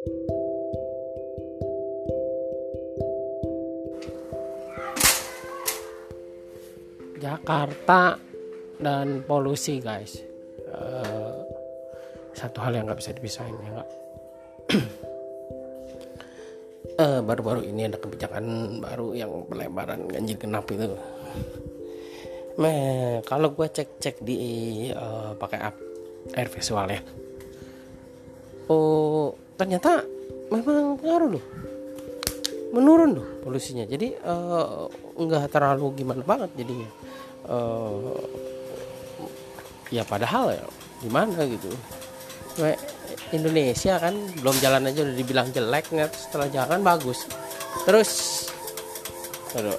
Jakarta dan polusi guys. Uh, satu hal yang nggak bisa dipisahin ya nggak? Uh, baru-baru ini ada kebijakan baru yang pelebaran ganjil genap itu. Meh, kalau gue cek-cek di uh, pakai app air visual ya. Oh ternyata memang ngaruh loh. Menurun loh polusinya. Jadi nggak uh, terlalu gimana banget jadinya. Uh, ya padahal ya gimana gitu. Indonesia kan belum jalan aja udah dibilang jelek nggak setelah jalan bagus. Terus aduh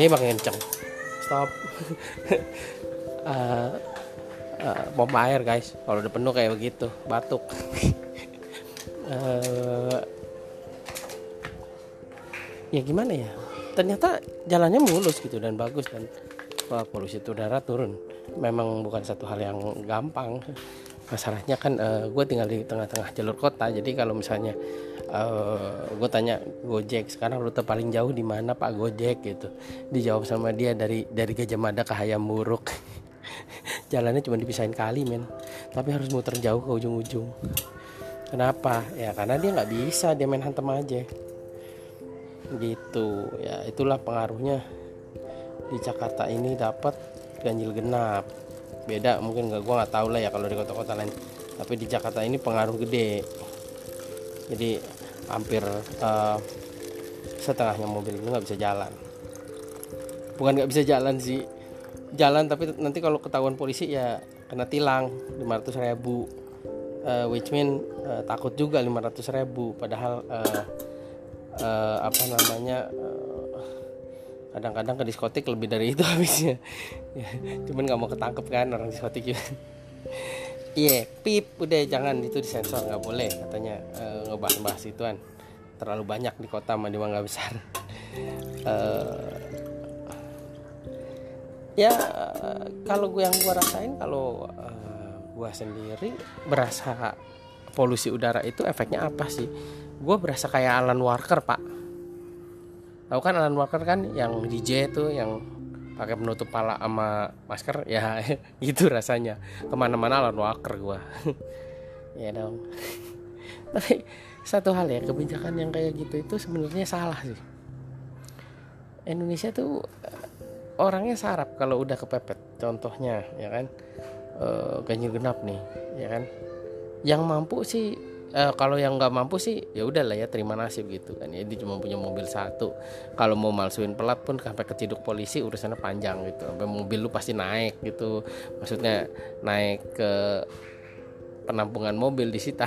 ini makin kenceng stop. Uh, uh, pompa air guys. Kalau udah penuh kayak begitu batuk uh, ya gimana ya? Ternyata jalannya mulus gitu dan bagus dan wah, polusi udara turun. Memang bukan satu hal yang gampang. Masalahnya kan uh, gue tinggal di tengah-tengah jalur kota. Jadi kalau misalnya uh, gue tanya Gojek sekarang rute paling jauh di mana Pak Gojek? gitu. Dijawab sama dia dari dari Gajah Mada ke Hayam Buruk jalannya cuma dipisahin kali men. Tapi harus muter jauh ke ujung-ujung kenapa? Ya karena dia nggak bisa dia main hantem aja. Gitu. Ya itulah pengaruhnya. Di Jakarta ini dapat ganjil genap. Beda mungkin nggak gue nggak tahu lah ya kalau di kota-kota lain. Tapi di Jakarta ini pengaruh gede. Jadi hampir uh, setengahnya mobil itu nggak bisa jalan. Bukan nggak bisa jalan sih. Jalan tapi nanti kalau ketahuan polisi ya kena tilang 500 ribu uh, which mean uh, takut juga 500 ribu. Padahal uh, uh, apa namanya kadang-kadang ke diskotik lebih dari itu habisnya. Ya, cuman nggak mau ketangkep kan orang diskotik juga. Iya yeah, pip udah jangan. Itu disensor nggak boleh katanya uh, ngebahas-bahas ituan. Terlalu banyak di kota mah di besar. Uh, ya kalau gue yang gue rasain kalau uh, gue sendiri berasa polusi udara itu efeknya apa sih? Gue berasa kayak Alan Walker pak. Tahu kan Alan Walker kan yang DJ tuh yang pakai penutup pala sama masker? Ya gitu rasanya. Ke mana-mana Alan Walker gua. Ya dong. Tapi satu hal ya kebijakan yang kayak gitu itu sebenarnya salah sih. Indonesia tuh eh, orangnya sarap kalau udah kepepet contohnya ya kan e, ganjil genap nih ya kan? Yang mampu sih uh, kalau yang nggak mampu sih ya udahlah ya terima nasib gitu kan. Ya dia cuma punya mobil satu. Kalau mau malsuin pelat pun sampai keciduk polisi urusannya panjang gitu. Sampai mobil lu pasti naik gitu. Maksudnya naik ke penampungan mobil di disita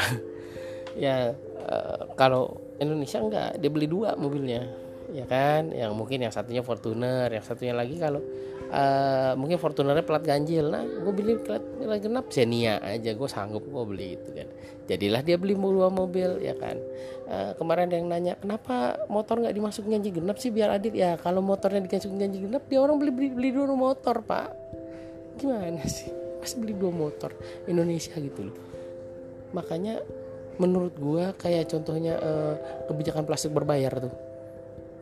ya uh, kalau Indonesia enggak dia beli dua mobilnya. Ya kan? Yang mungkin yang satunya Fortuner yang satunya lagi kalau uh, mungkin Fortunernya plat ganjil. Nah gue beli plat, genap. Xenia aja gue sanggup gue beli itu kan. Jadilah dia beli dua mobil ya kan. Uh, kemarin ada yang nanya kenapa motor nggak dimasukin ganjil genap sih? Biar adil ya kalau motornya dimasukin ganjil genap dia orang beli beli, beli dua motor pak. Gimana sih? Pas beli dua motor Indonesia gitu loh. Makanya menurut gua kayak contohnya uh, kebijakan plastik berbayar tuh.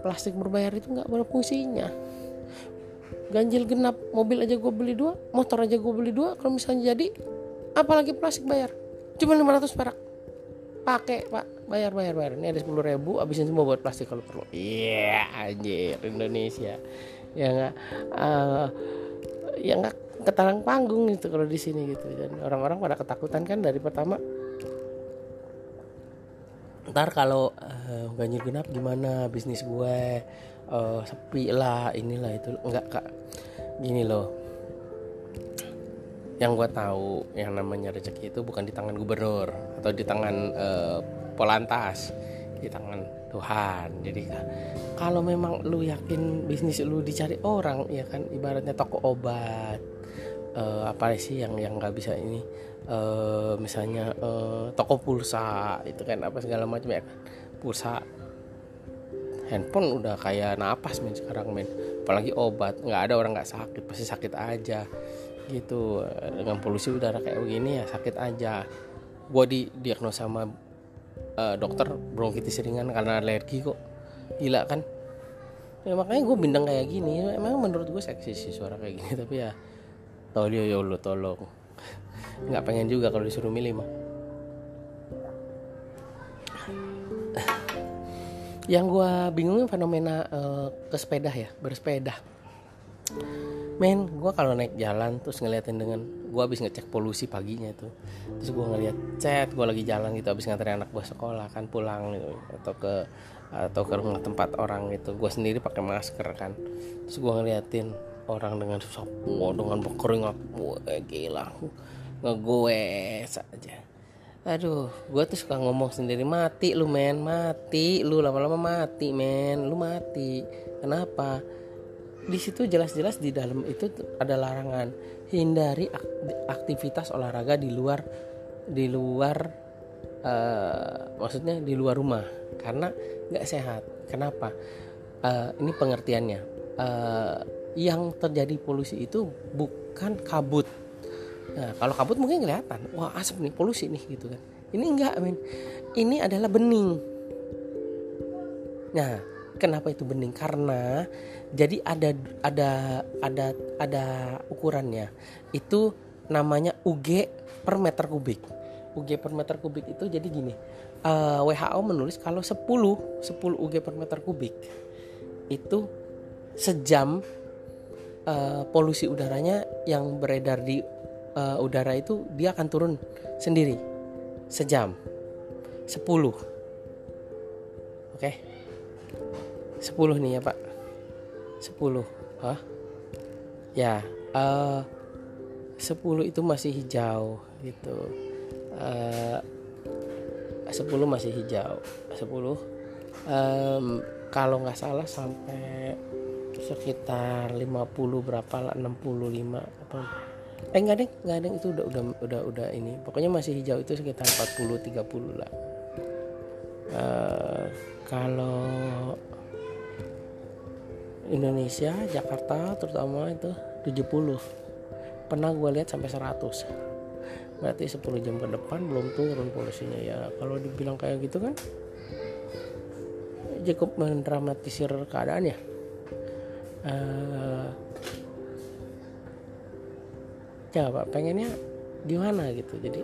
Plastik berbayar itu nggak berfungsinya ganjil genap mobil aja gue beli dua motor aja gue beli dua kalau misalnya jadi apalagi plastik bayar. Cuma 500 perak. Pakai pak. Bayar bayar bayar. Ini ada sepuluh ribu abisin semua buat plastik kalau perlu. Iya yeah, anjir Indonesia. Ya nggak? Uh, ya nggak ketarang panggung gitu kalau di sini gitu. Dan orang-orang pada ketakutan kan dari pertama. Ntar kalau uh, ganjil genap gimana bisnis gue uh, sepi lah inilah itu. Enggak kak. Gini loh. Yang gue tahu yang namanya rezeki itu bukan di tangan gubernur atau di tangan uh, polantas di tangan Tuhan. Jadi kalau memang lu yakin bisnis lu dicari orang ya kan ibaratnya toko obat uh, apa sih yang yang nggak bisa ini uh, misalnya uh, toko pulsa itu kan apa segala macam ya kan. Pulsa handphone udah kayak napas men sekarang men. Apalagi obat nggak ada orang nggak sakit pasti sakit aja gitu. Dengan polusi udara kayak begini ya sakit aja. Gue di diagnosa sama uh, dokter bronkitis ringan karena alergi kok. Gila kan? Ya makanya gue bindeng kayak gini. Emang menurut gue seksi sih suara kayak gini tapi ya tolong ya Allah tolong. Nggak pengen juga kalau disuruh milih mah yang gue bingungin fenomena uh, ke sepeda ya bersepeda. Men gue kalau naik jalan terus ngeliatin dengan gue habis ngecek polusi paginya tuh terus gue ngeliat chat gue lagi jalan gitu habis nganterin anak gue sekolah kan pulang gitu atau ke atau ke rumah tempat orang gitu. Gue sendiri pakai masker kan. Terus gue ngeliatin orang dengan susah dengan berkeringat gue gila ngegue saja aduh gue tuh suka ngomong sendiri mati lu men mati lu. Lama-lama mati men lu mati. Kenapa? Di situ jelas-jelas di dalam itu ada larangan. Hindari aktivitas olahraga di luar di luar uh, maksudnya di luar rumah karena nggak sehat. Kenapa? Uh, ini pengertiannya. Uh, yang terjadi polusi itu bukan kabut Nah, kalau kabut mungkin kelihatan, wah asap nih, polusi nih gitu kan. Ini enggak, men. Ini adalah bening. Nah, kenapa itu bening? Karena jadi ada ada ada ada ukurannya. Itu namanya UG per meter kubik. UG per meter kubik itu jadi gini. Uh, eh, WHO menulis kalau 10 10 UG per meter kubik itu sejam uh, polusi udaranya yang beredar di uh, udara itu dia akan turun sendiri. Sejam. 10 oke? Okay. 10 nih ya pak. 10 Hah? ya uh, 10 itu masih hijau gitu. Eh, 10 masih hijau. 10 um, kalau nggak salah sampai sekitar 50 berapa lah 65 apa eh enggak deh enggak deh itu udah udah udah udah ini. Pokoknya masih hijau itu sekitar 40 30 lah. Uh, kalau Indonesia Jakarta terutama itu 70 pernah gue lihat sampai 100 berarti 10 jam ke depan belum turun polusinya ya. Kalau dibilang kayak gitu kan cukup mendramatisir keadaan ya. Uh, coba pengennya gimana gitu. Jadi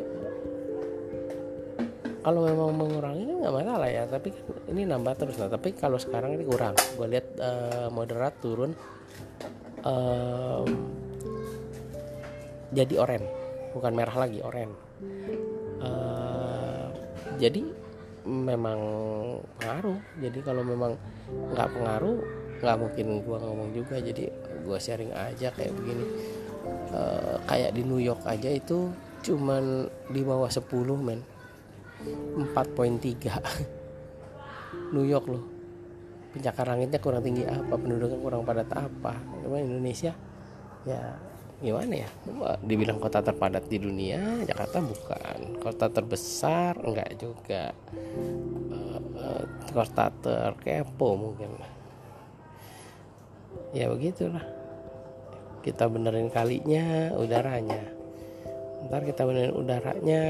kalau memang mengurangi kan nggak masalah ya. Tapi kan ini nambah terus nah tapi kalau sekarang ini kurang. Gue lihat uh, moderat turun um, jadi oren bukan merah lagi oren uh, jadi memang pengaruh. Jadi kalau memang nggak pengaruh nggak mungkin gue ngomong juga. Jadi gue sharing aja kayak begini uh, kayak di New York aja itu cuman di bawah 10 men. 4.3 New York loh. Pencakar langitnya kurang tinggi apa penduduknya kurang padat apa. Gimana Indonesia? Ya gimana ya? Dibilang kota terpadat di dunia Jakarta bukan. Kota terbesar enggak juga. Uh, kota terkepo mungkin. Ya begitulah kita benerin kalinya udaranya. Ntar kita benerin udaranya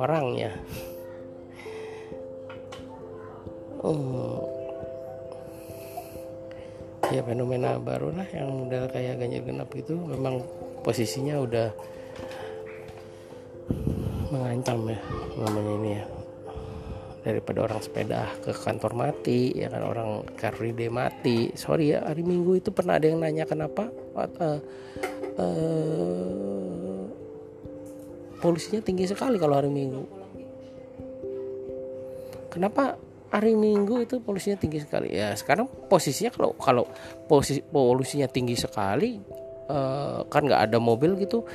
orangnya. Oh. Ya fenomena baru lah yang model kayak ganjil genap itu memang posisinya udah mengancam ya namanya ini ya. Daripada orang sepeda ke kantor mati ya kan? Orang car mati. Sorry ya hari minggu itu pernah ada yang nanya kenapa uh, uh, polusinya tinggi sekali kalau hari minggu. Kenapa hari minggu itu polusinya tinggi sekali? Ya sekarang posisinya kalau kalau posisi polusinya tinggi sekali uh, kan nggak ada mobil gitu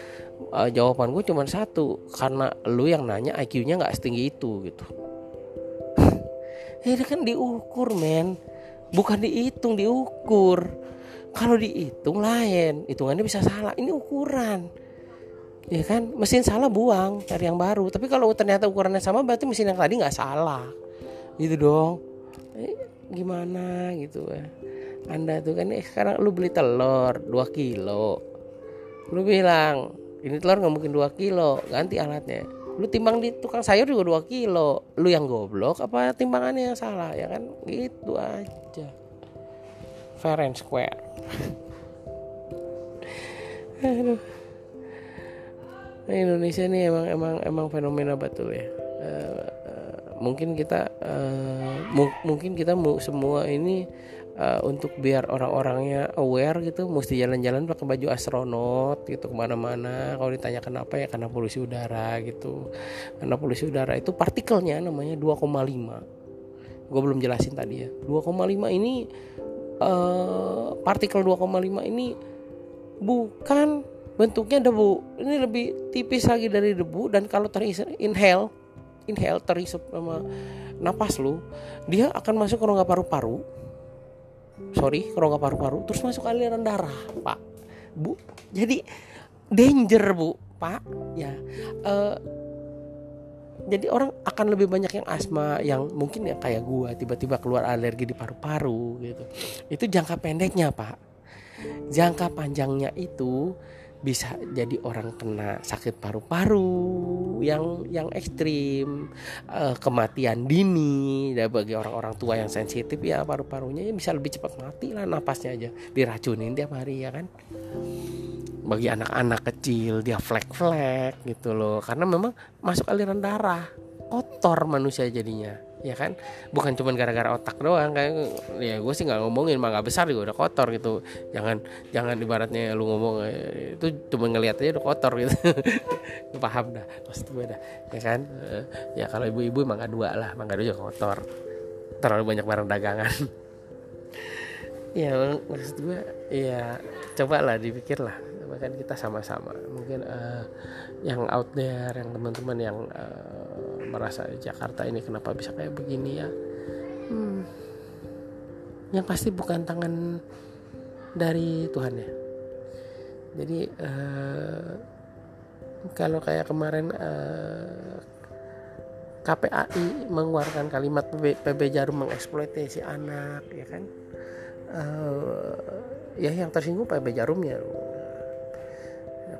uh, jawaban gue cuma satu karena lu yang nanya IQ-nya nggak setinggi itu gitu. Ini kan diukur men. Bukan dihitung diukur kalau dihitung lain hitungannya bisa salah. Ini ukuran. Ya kan? Mesin salah buang cari yang baru. Tapi kalau ternyata ukurannya sama berarti mesin yang tadi nggak salah. Gitu dong. Eh, gimana gitu ya anda tuh kan eh, sekarang lu beli telur 2 kilo. Lu bilang ini telur nggak mungkin 2 kilo. Ganti alatnya. Lu timbang di tukang sayur juga 2 kilo. Lu yang goblok apa timbangannya yang salah? Ya kan? Gitu aja fair and square. Aduh. Indonesia ini emang emang emang fenomena betul ya. Uh, uh, mungkin kita uh, mu mungkin kita mu semua ini uh, untuk biar orang-orangnya aware gitu mesti jalan-jalan pakai baju astronot gitu ke mana-mana. Kalau ditanya kenapa ya karena polusi udara gitu. Karena polusi udara itu partikelnya namanya 2,5 gue belum jelasin tadi ya. 2,5 ini uh, partikel 2,5 ini bukan bentuknya debu. Ini lebih tipis lagi dari debu dan kalau terinhale inhale terhisap sama napas lu dia akan masuk ke rongga paru-paru. Sorry rongga paru-paru terus masuk aliran darah pak. Bu jadi danger bu. Pak ya uh, jadi orang akan lebih banyak yang asma yang mungkin ya kayak gua tiba-tiba keluar alergi di paru-paru gitu. Itu jangka pendeknya pak. Jangka panjangnya itu bisa jadi orang kena sakit paru-paru yang yang ekstrim uh, kematian dini dan bagi orang-orang tua yang sensitif ya paru-parunya ya bisa lebih cepat mati lah napasnya aja. Diracunin tiap hari ya kan bagi anak-anak kecil dia flek-flek gitu loh. Karena memang masuk aliran darah. Kotor manusia jadinya ya kan? Bukan cuma gara-gara otak doang kayak ya gue sih nggak ngomongin mah besar juga udah kotor gitu. Jangan jangan ibaratnya lu ngomong eh, itu cuma ngelihat aja udah kotor gitu. Paham dah maksud gue dah ya kan? Eh, ya kalau ibu-ibu emang gak dua lah emang gak dua juga kotor. Terlalu banyak barang dagangan. Ya maksud gue ya coba lah dipikir lah kan kita sama-sama. Mungkin uh, yang out there yang teman-teman yang uh, merasa Jakarta ini kenapa bisa kayak begini ya. Hmm, yang pasti bukan tangan dari Tuhan ya. Jadi uh, kalau kayak kemarin uh, KPAI mengeluarkan kalimat PB, PB Jarum mengeksploitasi anak ya kan? Uh, ya yang tersinggung PB Jarumnya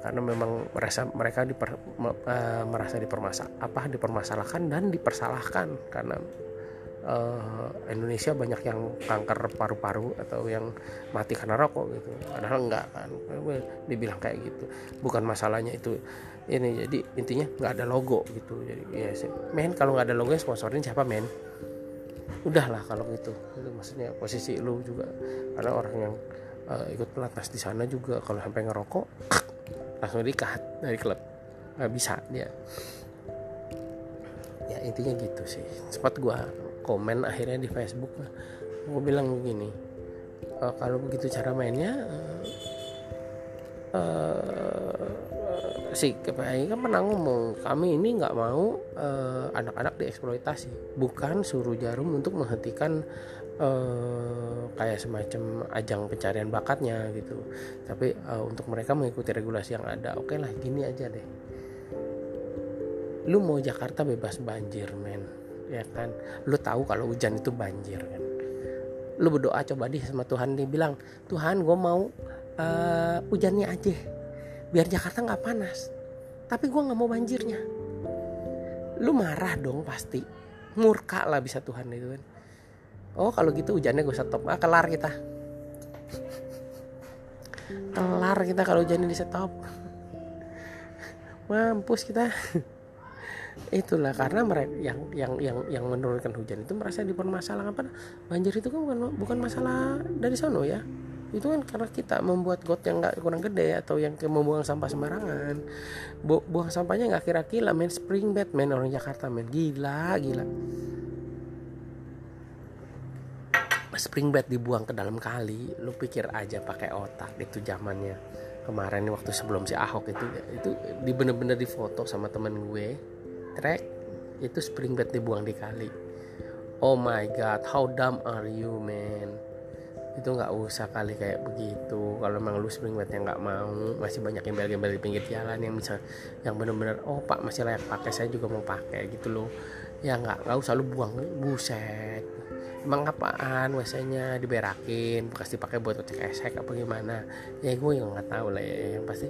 karena memang merasa mereka diper, uh, merasa dipermasa apa dipermasalahkan dan dipersalahkan karena uh, Indonesia banyak yang kanker paru-paru atau yang mati karena rokok gitu. Padahal enggak kan dibilang kayak gitu. Bukan masalahnya itu ini jadi intinya nggak ada logo gitu. Jadi ya men kalau nggak ada logo sponsorin siapa men? Udahlah kalau gitu. Itu maksudnya posisi lu juga. Karena orang yang uh, ikut pelatnas di sana juga kalau sampai ngerokok langsung dikat dari klub. Nggak bisa dia. Ya intinya gitu sih. Sempat gue komen akhirnya di Facebook gue bilang begini e, kalau begitu cara mainnya uh, uh, si KPI kan pernah ngomong kami ini nggak mau anak-anak dieksploitasi. Bukan suruh jarum untuk menghentikan uh, kayak semacam ajang pencarian bakatnya gitu. Tapi uh, untuk mereka mengikuti regulasi yang ada oke okay lah gini aja deh. Lu mau Jakarta bebas banjir men. Ya kan? Lu tahu kalau hujan itu banjir kan? Lu berdoa coba deh sama Tuhan. Dia bilang Tuhan gue mau uh, hujannya aja. Biar Jakarta nggak panas. Tapi gue nggak mau banjirnya. Lu marah dong pasti. Murka lah bisa Tuhan itu kan oh kalau gitu hujannya gue stop ah kelar kita. Kelar kita kalau hujannya di stop. Mampus kita. Itulah karena mereka yang yang yang yang menurunkan hujan itu merasa dipermasalahkan apa? Banjir itu kan bukan bukan masalah dari sono ya. Itu kan karena kita membuat got yang nggak kurang gede atau yang membuang sampah sembarangan. Bu, buang sampahnya nggak kira-kira main spring bed main orang Jakarta main gila gila spring bed dibuang ke dalam kali lu pikir aja pakai otak. Itu zamannya kemarin waktu sebelum si Ahok itu itu di bener-bener difoto sama temen gue. Track itu spring bed dibuang di kali. Oh my god how dumb are you man? Itu nggak usah kali kayak begitu. Kalau memang lu spring yang nggak mau masih banyak gembel-gembel di pinggir jalan yang bisa yang bener-bener oh pak masih layak pakai saya juga mau pakai gitu loh. Ya nggak nggak usah lu buang buset emang apaan WC-nya? Diberakin bekas dipakai buat cek esek apa gimana? Ya gue yang nggak tahu lah ya. Yang pasti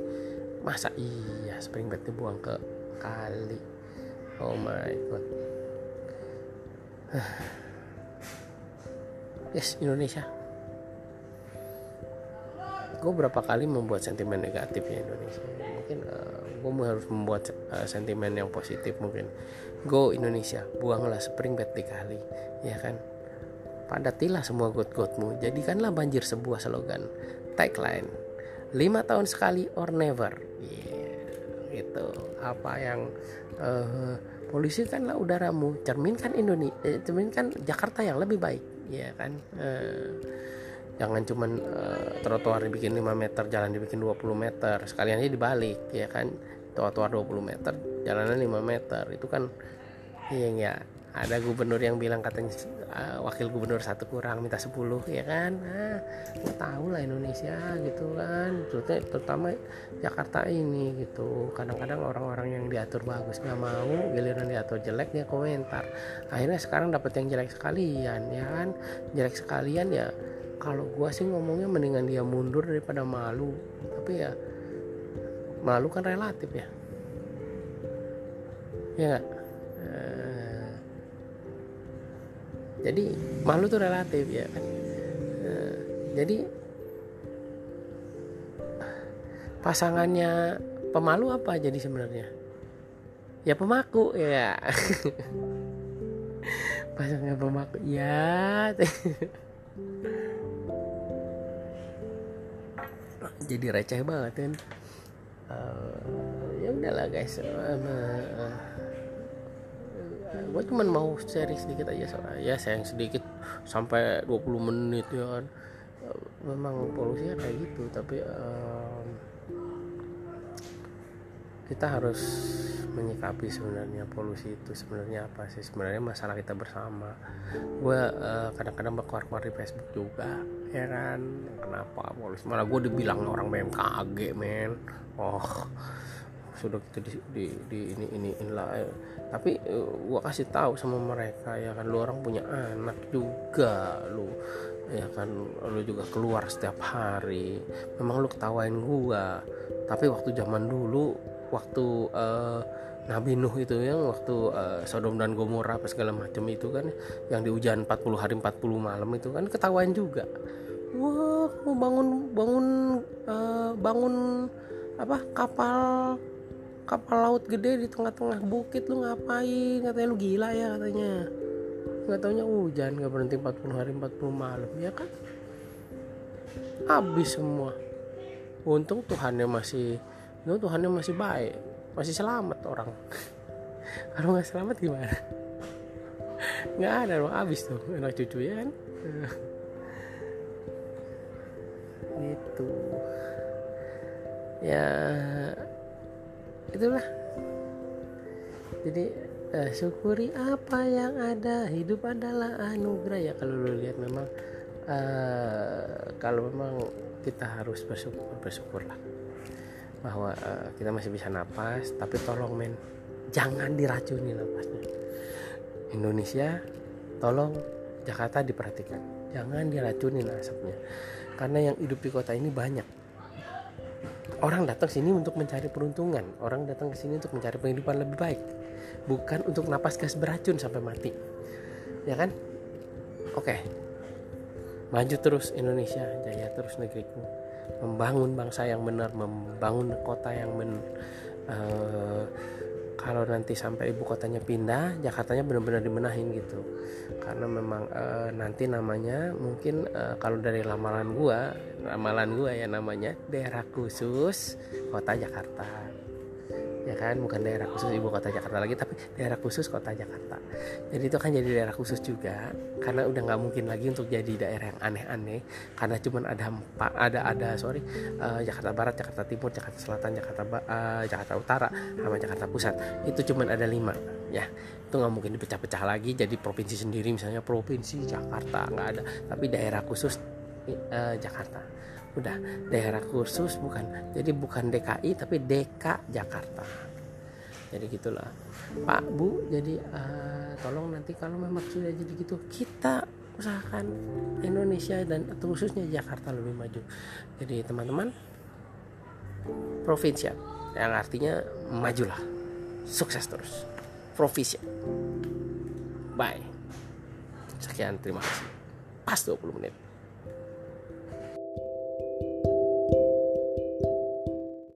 masa iya? Spring bed dibuang ke kali. Oh my god. Yes Indonesia. Gue berapa kali membuat sentimen negatif ya Indonesia. Mungkin uh, eh, gue harus membuat uh, sentimen yang positif mungkin. Go Indonesia. Buanglah spring bed dikali ya kan padatilah semua got-gotmu jadikanlah banjir sebuah slogan. Tagline lima tahun sekali or never. Yeah, gitu. Apa yang uh, polisi kanlah udaramu. Cerminkan Indonesia eh, cerminkan Jakarta yang lebih baik. Ya kan? Uh, jangan cuman uh, trotoar dibikin 5 meter jalan dibikin 20 meter. Sekalian aja dibalik ya kan? Trotoar 20 meter jalanan 5 meter. Itu kan iya ya ada gubernur yang bilang katanya uh, wakil gubernur satu kurang minta 10 ya kan? Nggak tahu lah Indonesia gitu kan. Terutama, Jakarta ini gitu. Kadang-kadang orang-orang yang diatur bagus nggak mau giliran diatur jelek dia komentar. Akhirnya sekarang dapat yang jelek sekalian ya kan? Jelek sekalian ya kalau gua sih ngomongnya mendingan dia mundur daripada malu. Tapi ya malu kan relatif ya. Ya gak? Jadi malu tuh relatif ya kan? Eh, jadi pasangannya pemalu apa jadi sebenarnya? Ya pemaku ya. Pasangan pemaku ya. Jadi receh banget kan? Uh, ya udahlah guys uh, uh, gue cuma mau share sedikit aja soalnya ya sayang sedikit. Sampai 20 menit ya kan. Uh, memang polusinya kayak gitu tapi uh, kita harus menyikapi sebenarnya polusi itu sebenarnya apa sih? Sebenarnya masalah kita bersama. Gue uh, kadang-kadang berkuar-kuar di Facebook juga ya kan. Kenapa polusi? Malah gue dibilang orang BMKG men. Oh sudah kita di, di, di ini ini inilah eh. tapi uh, gue kasih tahu sama mereka ya kan lu orang punya anak juga lu ya kan lu juga keluar setiap hari. Memang lu ketawain gua. Tapi waktu zaman dulu waktu uh, Nabi Nuh itu yang waktu uh, Sodom dan Gomora apa segala macam itu kan yang di hujan 40 hari 40 malam itu kan ketahuan juga. Wah kamu bangun bangun uh, bangun apa kapal kapal laut gede di tengah-tengah bukit lu ngapain? Katanya lu gila ya katanya. Nggak taunya hujan nggak berhenti 40 hari 40 malam ya kan? Habis semua. Untung Tuhannya masih itu Tuhannya masih baik masih selamat orang. Kalau nggak selamat gimana? Nggak ada dong abis tuh anak cucu ya kan? Itu ya itulah. Jadi eh, syukuri apa yang ada. Hidup adalah anugerah. Ya kalau lu lihat memang eh, kalau memang kita harus bersyukur bersyukurlah bahwa uh, kita masih bisa napas. Tapi tolong men jangan diracuni napasnya. Indonesia tolong Jakarta diperhatikan. Jangan diracunin asapnya karena yang hidup di kota ini banyak orang datang sini untuk mencari peruntungan. Orang datang ke sini untuk mencari penghidupan lebih baik. Bukan untuk napas gas beracun sampai mati. Ya kan? Oke. Maju terus Indonesia jaya terus negeriku. Membangun bangsa yang benar membangun kota yang benar uh, kalau nanti sampai ibu kotanya pindah Jakartanya benar-benar dimenahin gitu. Karena memang uh, nanti namanya mungkin uh, kalau dari lamalan gua ramalan gua ya namanya daerah khusus kota Jakarta ya kan bukan daerah khusus ibu kota Jakarta lagi tapi daerah khusus kota Jakarta. Jadi itu kan jadi daerah khusus juga karena udah nggak mungkin lagi untuk jadi daerah yang aneh-aneh karena cuma ada empat ada ada sorry uh, Jakarta Barat Jakarta Timur Jakarta Selatan Jakarta uh, Jakarta Utara sama Jakarta Pusat. Itu cuma ada lima ya. Itu nggak mungkin dipecah-pecah lagi jadi provinsi sendiri misalnya provinsi Jakarta nggak ada tapi daerah khusus uh, Jakarta udah daerah khusus bukan jadi bukan DKI tapi DK Jakarta. Jadi gitulah. Pak Bu jadi uh, tolong nanti kalau memang sudah jadi gitu kita usahakan Indonesia dan khususnya Jakarta lebih maju. Jadi teman-teman provinsi yang artinya majulah. Sukses terus. Provision bye. Sekian terima kasih. Pas 20 menit